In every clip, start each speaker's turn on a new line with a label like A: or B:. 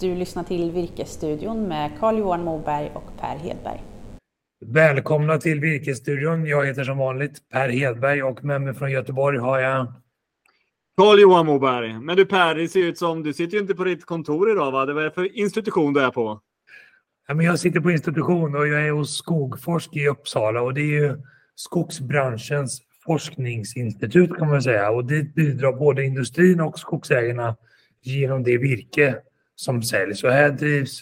A: Du lyssnar till Virkesstudion med Carl-Johan Moberg och Per Hedberg.
B: Välkomna till Virkesstudion. Jag heter som vanligt Per Hedberg och med mig från Göteborg har jag
C: Carl-Johan Moberg. Men du Per, det ser ut som du sitter ju inte på ditt kontor idag va? Det är för institution du är på?
B: Ja, men jag sitter på institution och jag är hos Skogforsk i Uppsala och det är ju skogsbranschens forskningsinstitut kan man säga och det bidrar både industrin och skogsägarna genom det virke som säljs. Och här drivs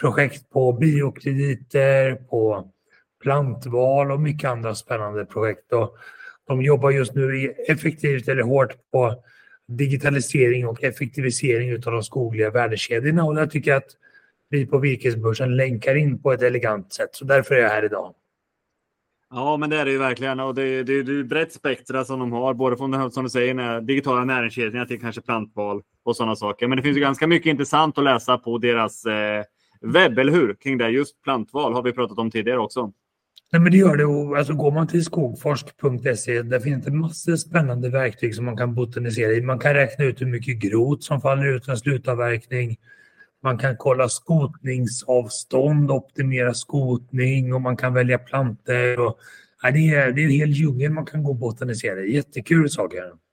B: projekt på biokrediter, på plantval och mycket andra spännande projekt. Och de jobbar just nu effektivt eller hårt på digitalisering och effektivisering av de skogliga värdekedjorna och där tycker jag att vi på virkesbörsen länkar in på ett elegant sätt. Så därför är jag här idag.
C: Ja, men det är det ju verkligen. Och det, det, det är brett spektra som de har, både från det som du säger, digitala näringskedjorna till kanske plantval och sådana saker. Men det finns ju ganska mycket intressant att läsa på deras eh, webb, eller hur? Kring det. Just plantval har vi pratat om tidigare också.
B: Nej, men det gör det. alltså, går man till skogforsk.se där finns det massor spännande verktyg som man kan botanisera i. Man kan räkna ut hur mycket grot som faller ut en slutavverkning. Man kan kolla skotningsavstånd, optimera skotning och man kan välja planter. Och, ja, det, är, det är en hel djungel man kan gå och botanisera i. Jättekul saker.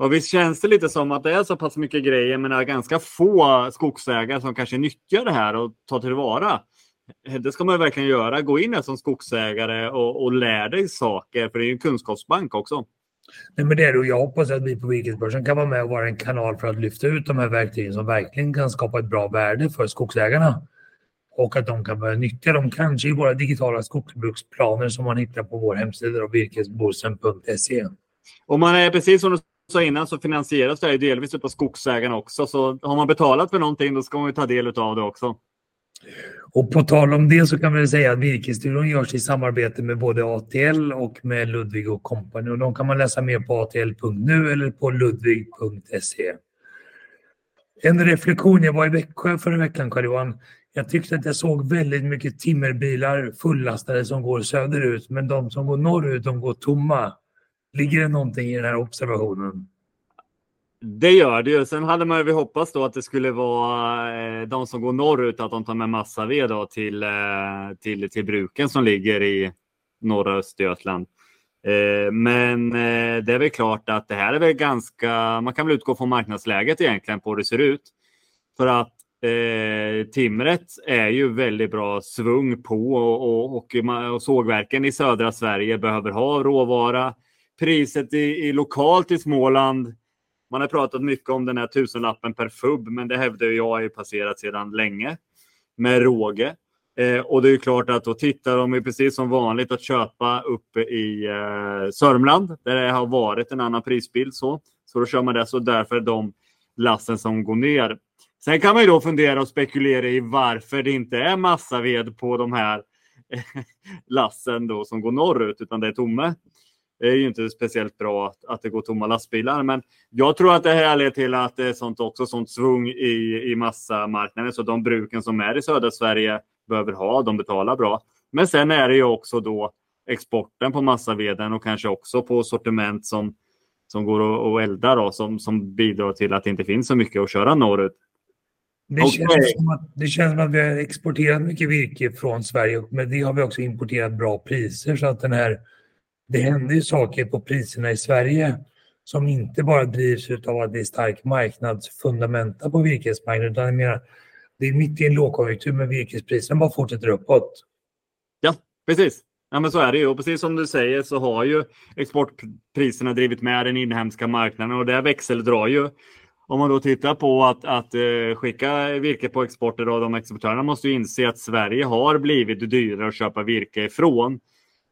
C: Och visst känns det lite som att det är så pass mycket grejer men det är ganska få skogsägare som kanske nyttjar det här och tar tillvara. Det ska man verkligen göra. Gå in här som skogsägare och, och lär dig saker för det är en kunskapsbank också.
B: Nej, men det är det jag hoppas att vi på Virkesbörsen kan vara med och vara en kanal för att lyfta ut de här verktygen som verkligen kan skapa ett bra värde för skogsägarna. Och att de kan börja nyttja dem kanske i våra digitala skogsbruksplaner som man hittar på vår hemsida virkesborsen.se.
C: Och man är precis som du sa innan så finansieras det här delvis av skogsägarna också. Så har man betalat för någonting då ska man ju ta del av det också.
B: Och på tal om det så kan man säga att Virkesstudion görs i samarbete med både ATL och med Ludvig och Company. Och de kan man läsa mer på atl.nu eller på ludvig.se. En reflektion, jag var i Växjö förra veckan Carl-Johan. Jag tyckte att jag såg väldigt mycket timmerbilar fullastade som går söderut, men de som går norrut, de går tomma. Ligger det någonting i den här observationen?
C: Det gör det ju. Sen hade man ju hoppats då att det skulle vara eh, de som går norrut, att de tar med massa ved då till, eh, till, till bruken som ligger i norra Östergötland. Eh, men det är väl klart att det här är väl ganska, man kan väl utgå från marknadsläget egentligen på hur det ser ut. För att eh, timret är ju väldigt bra svung på och, och, och, och sågverken i södra Sverige behöver ha råvara. Priset i, i lokalt i Småland man har pratat mycket om den här tusenlappen per FUB. men det hävdar jag är passerat sedan länge med råge. Eh, och det är klart att då tittar de ju precis som vanligt att köpa uppe i eh, Sörmland där det har varit en annan prisbild. Så, så då kör man det. Så därför är de lassen som går ner. Sen kan man ju då fundera och spekulera i varför det inte är massaved på de här lassen då som går norrut utan det är tomme. Det är ju inte speciellt bra att, att det går tomma lastbilar. Men jag tror att det här leder till att det är sånt också sånt svung i, i massamarknaden. Så de bruken som är i södra Sverige behöver ha, de betalar bra. Men sen är det ju också då exporten på massaveden och kanske också på sortiment som, som går att elda då, som, som bidrar till att det inte finns så mycket att köra norrut.
B: Det, okay. känns som att, det känns som att vi har exporterat mycket virke från Sverige, men det har vi också importerat bra priser så att den här det händer ju saker på priserna i Sverige som inte bara drivs av att det är stark marknadsfundamenta på virkesmarknaden utan menar, det är mitt i en lågkonjunktur men virkespriserna bara fortsätter uppåt.
C: Ja, precis. Ja, men så är det ju. Och precis som du säger så har ju exportpriserna drivit med den inhemska marknaden och det växeldrar ju. Om man då tittar på att, att eh, skicka virke på export idag, de exportörerna måste ju inse att Sverige har blivit dyrare att köpa virke ifrån.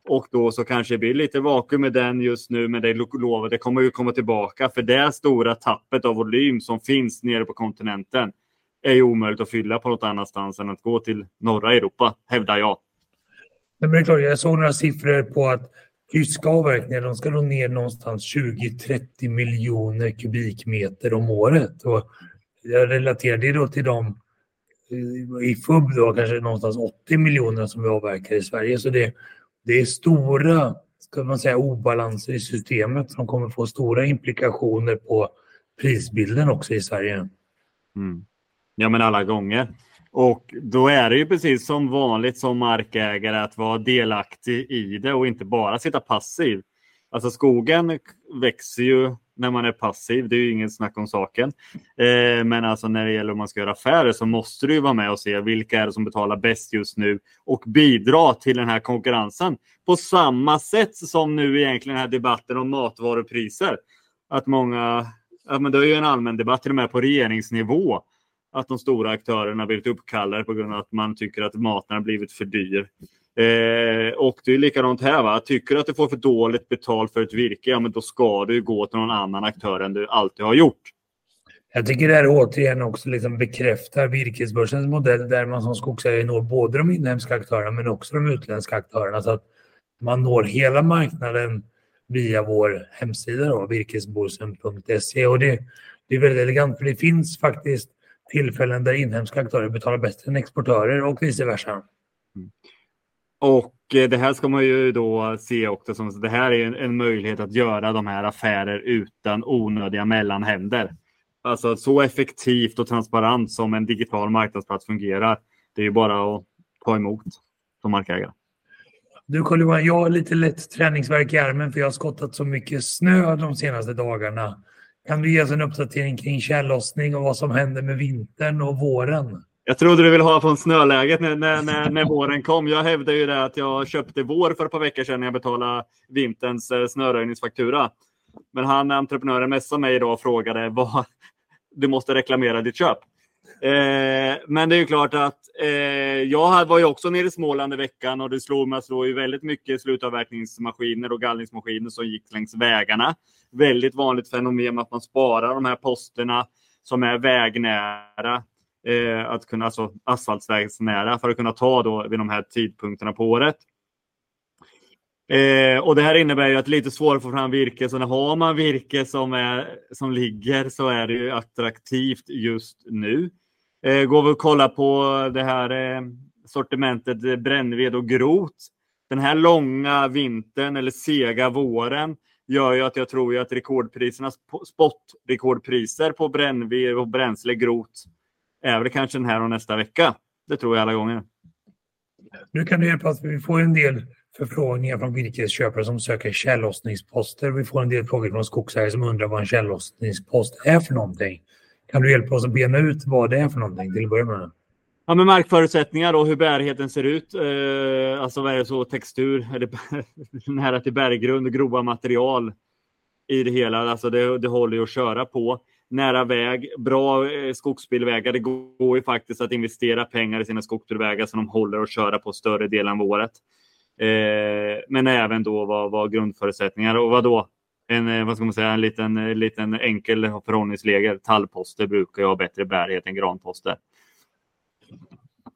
C: Och då så kanske det blir lite vakuum med den just nu, men det lovar det kommer ju komma tillbaka. För det stora tappet av volym som finns nere på kontinenten är ju omöjligt att fylla på något annanstans än att gå till norra Europa, hävdar jag.
B: Men det är klart, jag såg några siffror på att tyska avverkningar de ska nog ner någonstans 20-30 miljoner kubikmeter om året. Och jag relaterar det då till de eh, i FUB då kanske någonstans 80 miljoner som vi avverkar i Sverige. Så det, det är stora ska man säga, obalanser i systemet som kommer få stora implikationer på prisbilden också i Sverige.
C: Mm. Ja, men alla gånger. Och då är det ju precis som vanligt som markägare att vara delaktig i det och inte bara sitta passiv. Alltså skogen växer ju när man är passiv. Det är ju ingen snack om saken. Eh, men alltså när det gäller om man ska göra affärer så måste du ju vara med och se vilka är det som betalar bäst just nu och bidra till den här konkurrensen. På samma sätt som nu egentligen den här debatten om matvarupriser. Att många, ja, men det är ju en allmän debatt till och med på regeringsnivå att de stora aktörerna blivit uppkallade på grund av att man tycker att maten har blivit för dyr. Eh, och det är likadant här. Va? Tycker du att du får för dåligt betalt för ett virke, ja men då ska du gå till någon annan aktör än du alltid har gjort.
B: Jag tycker det här återigen också liksom bekräftar virkesbörsens modell där man som skogsägare når både de inhemska aktörerna men också de utländska aktörerna. Så att man når hela marknaden via vår hemsida virkesbörsen.se. Och det, det är väldigt elegant för det finns faktiskt tillfällen där inhemska aktörer betalar bättre än exportörer och vice versa. Mm.
C: Och eh, det här ska man ju då se också som det här är en, möjlighet att göra de här affärer utan onödiga mellanhänder. Alltså så effektivt och transparent som en digital marknadsplats fungerar. Det är ju bara att ta emot som markägare.
B: Du Carl-Johan, jag har lite lätt träningsverk i armen för jag har skottat så mycket snö de senaste dagarna. Kan du ge oss en uppdatering kring tjällossning och vad som händer med vintern och våren?
C: Jag trodde du ville ha från snöläget när, när, när, när våren kom. Jag hävdade ju det att jag köpte vår för ett par veckor sedan när jag betalade vinterns eh, snöröjningsfaktura. Men han, entreprenören, messade mig idag och frågade vad du måste reklamera ditt köp. Eh, men det är ju klart att eh, jag var ju också nere i Småland i veckan och det slog mig att det ju väldigt mycket slutavverkningsmaskiner och gallringsmaskiner som gick längs vägarna. Väldigt vanligt fenomen att man sparar de här posterna som är vägnära eh, att kunna, alltså asfaltsvägsnära för att kunna ta då vid de här tidpunkterna på året. Eh, och det här innebär ju att det är lite svårare att få fram virke, så när har man virke som, är, som ligger så är det ju attraktivt just nu. Eh, går vi och kollar på det här eh, sortimentet eh, brännved och grot. Den här långa vintern eller sega våren gör ju att jag tror ju att rekordpriserna, spot-rekordpriser på brännved och bränsle grot är väl kanske den här och nästa vecka. Det tror jag alla gånger.
B: Nu kan du hjälpa oss. Vi får en del förfrågningar från virkesköpare som söker tjällossningsposter. Vi får en del frågor från skogsägare som undrar vad en tjällossningspost är för någonting. Kan du hjälpa oss att bena ut vad det är för någonting till att börja med?
C: Ja, med markförutsättningar och hur bärigheten ser ut. Eh, alltså vad är det så textur? Är det nära till berggrund, grova material i det hela. Alltså det, det håller ju att köra på nära väg, bra eh, skogsbilvägar. Det går ju faktiskt att investera pengar i sina skogsbilvägar som de håller att köra på större delen av året. Eh, men även då vad, vad grundförutsättningar och vad då? En, eh, vad ska man säga, en liten, eh, liten enkel förhållningsregel. Tallposter brukar ju ha bättre bärighet än granposter.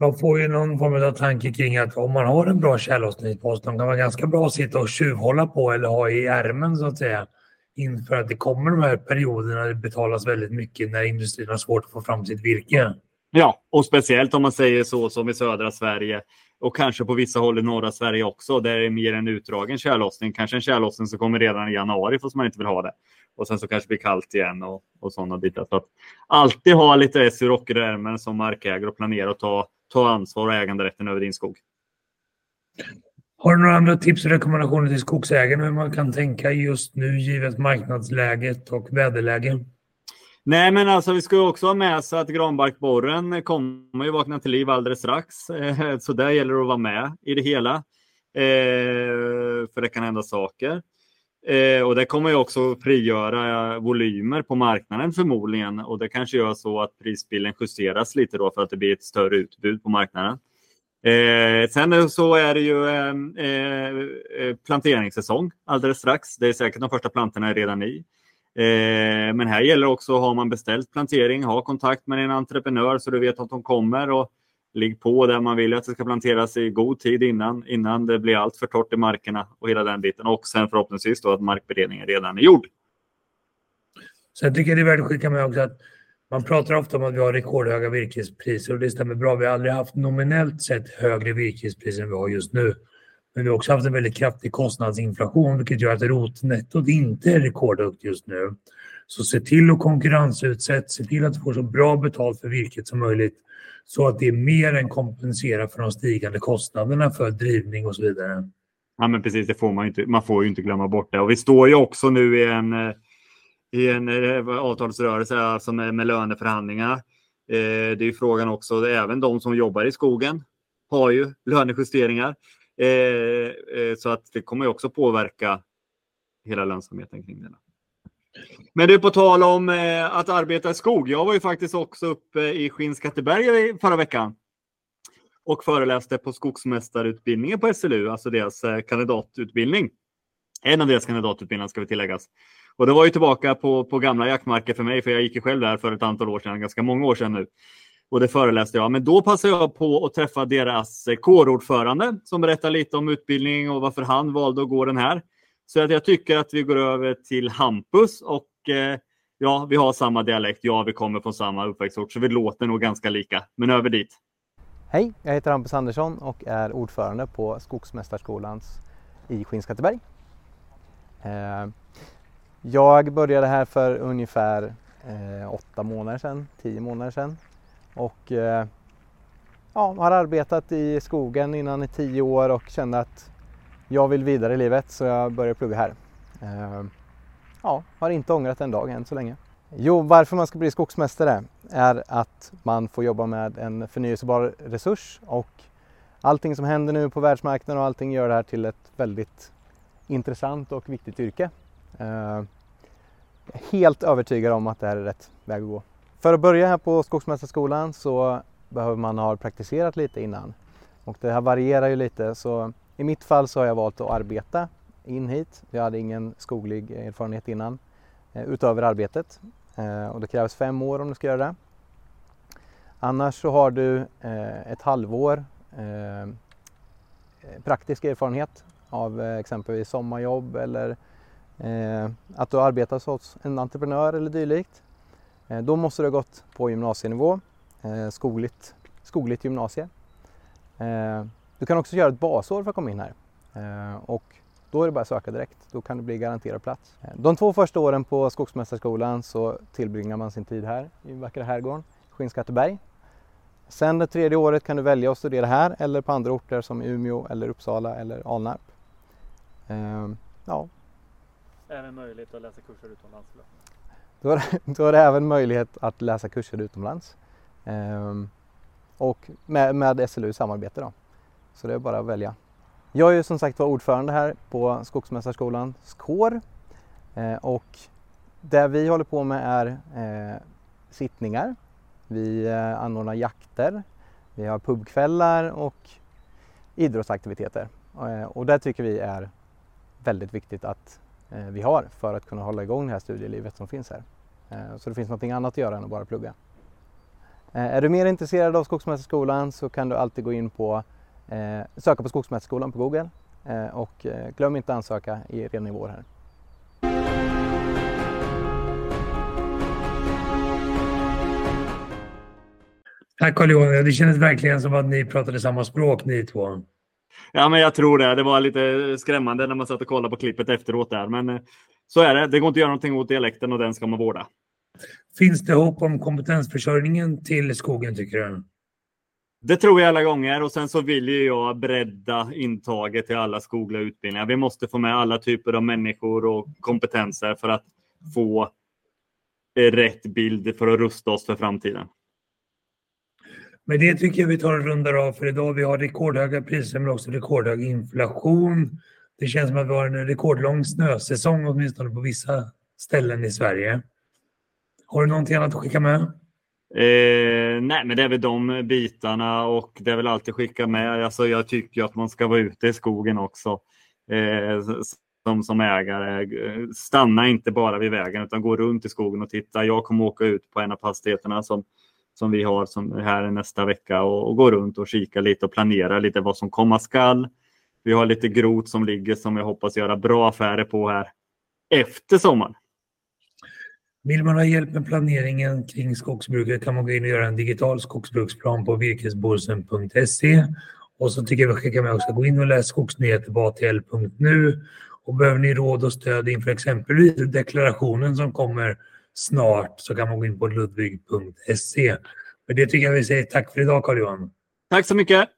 B: Man får ju någon form av tanke kring att om man har en bra tjällossningspost, de kan vara ganska bra att sitta och tjuvhålla på eller ha i ärmen så att säga inför att det kommer de här perioderna det betalas väldigt mycket när industrin har svårt att få fram sitt virke.
C: Ja, och speciellt om man säger så som i södra Sverige och kanske på vissa håll i norra Sverige också, där det är mer en utdragen tjällossning. Kanske en tjällossning som kommer redan i januari fast man inte vill ha det. Och sen så kanske det blir kallt igen och, och sådana bitar. Så att alltid ha lite S i rockärmen som markägare och planera och ta, ta ansvar och äganderätten över din skog.
B: Har du några andra tips och rekommendationer till skogsägarna hur man kan tänka just nu givet marknadsläget och väderläget?
C: Nej, men alltså vi ska också ha med oss att granbarkborren kommer ju vakna till liv alldeles strax. Eh, så där gäller det att vara med i det hela. Eh, för det kan hända saker. Eh, och det kommer ju också frigöra volymer på marknaden förmodligen. Och det kanske gör så att prisbilden justeras lite då för att det blir ett större utbud på marknaden. Eh, sen så är det ju ehm, eh, eh, planteringssäsong alldeles strax. Det är säkert de första plantorna är redan i. Eh, men här gäller också, har man beställt plantering, ha kontakt med en entreprenör så du vet att de kommer och ligg på där man vill att det ska planteras i god tid innan, innan det blir allt för torrt i markerna och hela den biten. Och sen förhoppningsvis då att markberedningen redan är gjord.
B: Sen tycker jag det är värt att skicka med också att man pratar ofta om att vi har rekordhöga virkespriser och det stämmer bra. Vi har aldrig haft nominellt sett högre virkespriser än vi har just nu. Men vi har också haft en väldigt kraftig kostnadsinflation vilket gör att rotnettot inte är rekordhögt just nu. Så se till att konkurrensutsätt, se till att du får så bra betalt för virket som möjligt så att det mer än kompenserar för de stigande kostnaderna för drivning och så vidare.
C: Ja, men precis, det får man inte. Man får ju inte glömma bort det. Och vi står ju också nu i en, eh, i en eh, avtalsrörelse alltså med, med löneförhandlingar. Eh, det är ju frågan också, även de som jobbar i skogen har ju lönejusteringar. Eh, eh, så att det kommer ju också påverka hela lönsamheten kring det. Men du, på tal om eh, att arbeta i skog. Jag var ju faktiskt också uppe i Skinnskatteberg förra veckan och föreläste på skogsmästarutbildningen på SLU, alltså deras eh, kandidatutbildning. En av deras kandidatutbildningar ska vi tilläggas. Och det var ju tillbaka på, på gamla jaktmarker för mig, för jag gick ju själv där för ett antal år sedan, ganska många år sedan nu. Och det föreläste jag. Men då passade jag på att träffa deras eh, kårordförande som berättade lite om utbildning och varför han valde att gå den här. Så att jag tycker att vi går över till Hampus och eh, ja, vi har samma dialekt. Ja, vi kommer från samma uppväxtort, så vi låter nog ganska lika. Men över dit.
D: Hej, jag heter Hampus Andersson och är ordförande på Skogsmästarskolans i Skinnskatteberg. Eh, jag började här för ungefär eh, åtta månader sedan, tio månader sedan och eh, ja, har arbetat i skogen innan i tio år och kände att jag vill vidare i livet så jag började plugga här. Eh, ja, har inte ångrat en dag än så länge. Jo, varför man ska bli skogsmästare är att man får jobba med en förnyelsebar resurs och allting som händer nu på världsmarknaden och allting gör det här till ett väldigt intressant och viktigt yrke. Uh, helt övertygad om att det här är rätt väg att gå. För att börja här på Skogsmästarskolan så behöver man ha praktiserat lite innan och det här varierar ju lite så i mitt fall så har jag valt att arbeta in hit. Jag hade ingen skoglig erfarenhet innan eh, utöver arbetet Eh, och det krävs fem år om du ska göra det. Annars så har du eh, ett halvår eh, praktisk erfarenhet av eh, exempelvis sommarjobb eller Eh, att du arbetar hos en entreprenör eller dylikt. Eh, då måste du ha gått på gymnasienivå, eh, skogligt, skogligt gymnasie. Du kan också göra ett basår för att komma in här. Och då är det bara att söka direkt. Då kan du bli garanterad plats. De två första åren på Skogsmästarskolan så tillbringar man sin tid här i vackra herrgården, Skinnskatteberg. Sen det tredje året kan du välja att studera här eller på andra orter som Umeå eller Uppsala eller Alnarp. Ja.
C: Även möjlighet att läsa kurser utomlands?
D: Då är, då är det även möjlighet att läsa kurser utomlands. Ehm, och med, med SLU samarbete då. Så det är bara att välja. Jag är ju som sagt var ordförande här på Skogsmästarskolans kår ehm, och det vi håller på med är eh, sittningar. Vi eh, anordnar jakter, vi har pubkvällar och idrottsaktiviteter. Ehm, och det tycker vi är väldigt viktigt att Eh, vi har för att kunna hålla igång det här studielivet som finns här. Eh, så det finns något annat att göra än att bara plugga. Eh, är du mer intresserad av Skogsmästarskolan så kan du alltid gå in på söka på Skogsmästarskolan på Google och glöm inte att ansöka i redan i vår här.
B: Tack Carl-Johan. Det kändes verkligen som att ni pratade samma språk ni två.
C: Ja, men jag tror det. Det var lite skrämmande när man satt och kollade på klippet efteråt där. Men så är det. Det går inte att göra någonting åt dialekten och den ska man vårda.
B: Finns det hopp om kompetensförsörjningen till skogen tycker du?
C: Det tror jag alla gånger och sen så vill ju jag bredda intaget till alla skogliga utbildningar. Vi måste få med alla typer av människor och kompetenser för att få rätt bild för att rusta oss för framtiden.
B: Men det tycker jag vi tar och rundar av för idag. Vi har rekordhöga priser men också rekordhög inflation. Det känns som att vi har en rekordlång snösäsong åtminstone på vissa ställen i Sverige. Har du någonting annat att skicka med?
C: Eh, nej, men det är väl de bitarna och det är väl alltid skicka med. Alltså, jag tycker att man ska vara ute i skogen också eh, som, som ägare. Stanna inte bara vid vägen utan gå runt i skogen och titta. Jag kommer åka ut på en av fastigheterna som, som vi har som här nästa vecka och, och gå runt och kika lite och planera lite vad som komma skall. Vi har lite grot som ligger som jag hoppas göra bra affärer på här efter sommaren.
B: Vill man ha hjälp med planeringen kring skogsbruket kan man gå in och göra en digital skogsbruksplan på virkesborsen.se Och så tycker jag vi skickar med också, gå in och läsa skogsnyheter på atl.nu. Och behöver ni råd och stöd inför exempelvis deklarationen som kommer snart så kan man gå in på ludvig.se. Med det tycker jag vi säger tack för idag Carl-Johan.
C: Tack så mycket.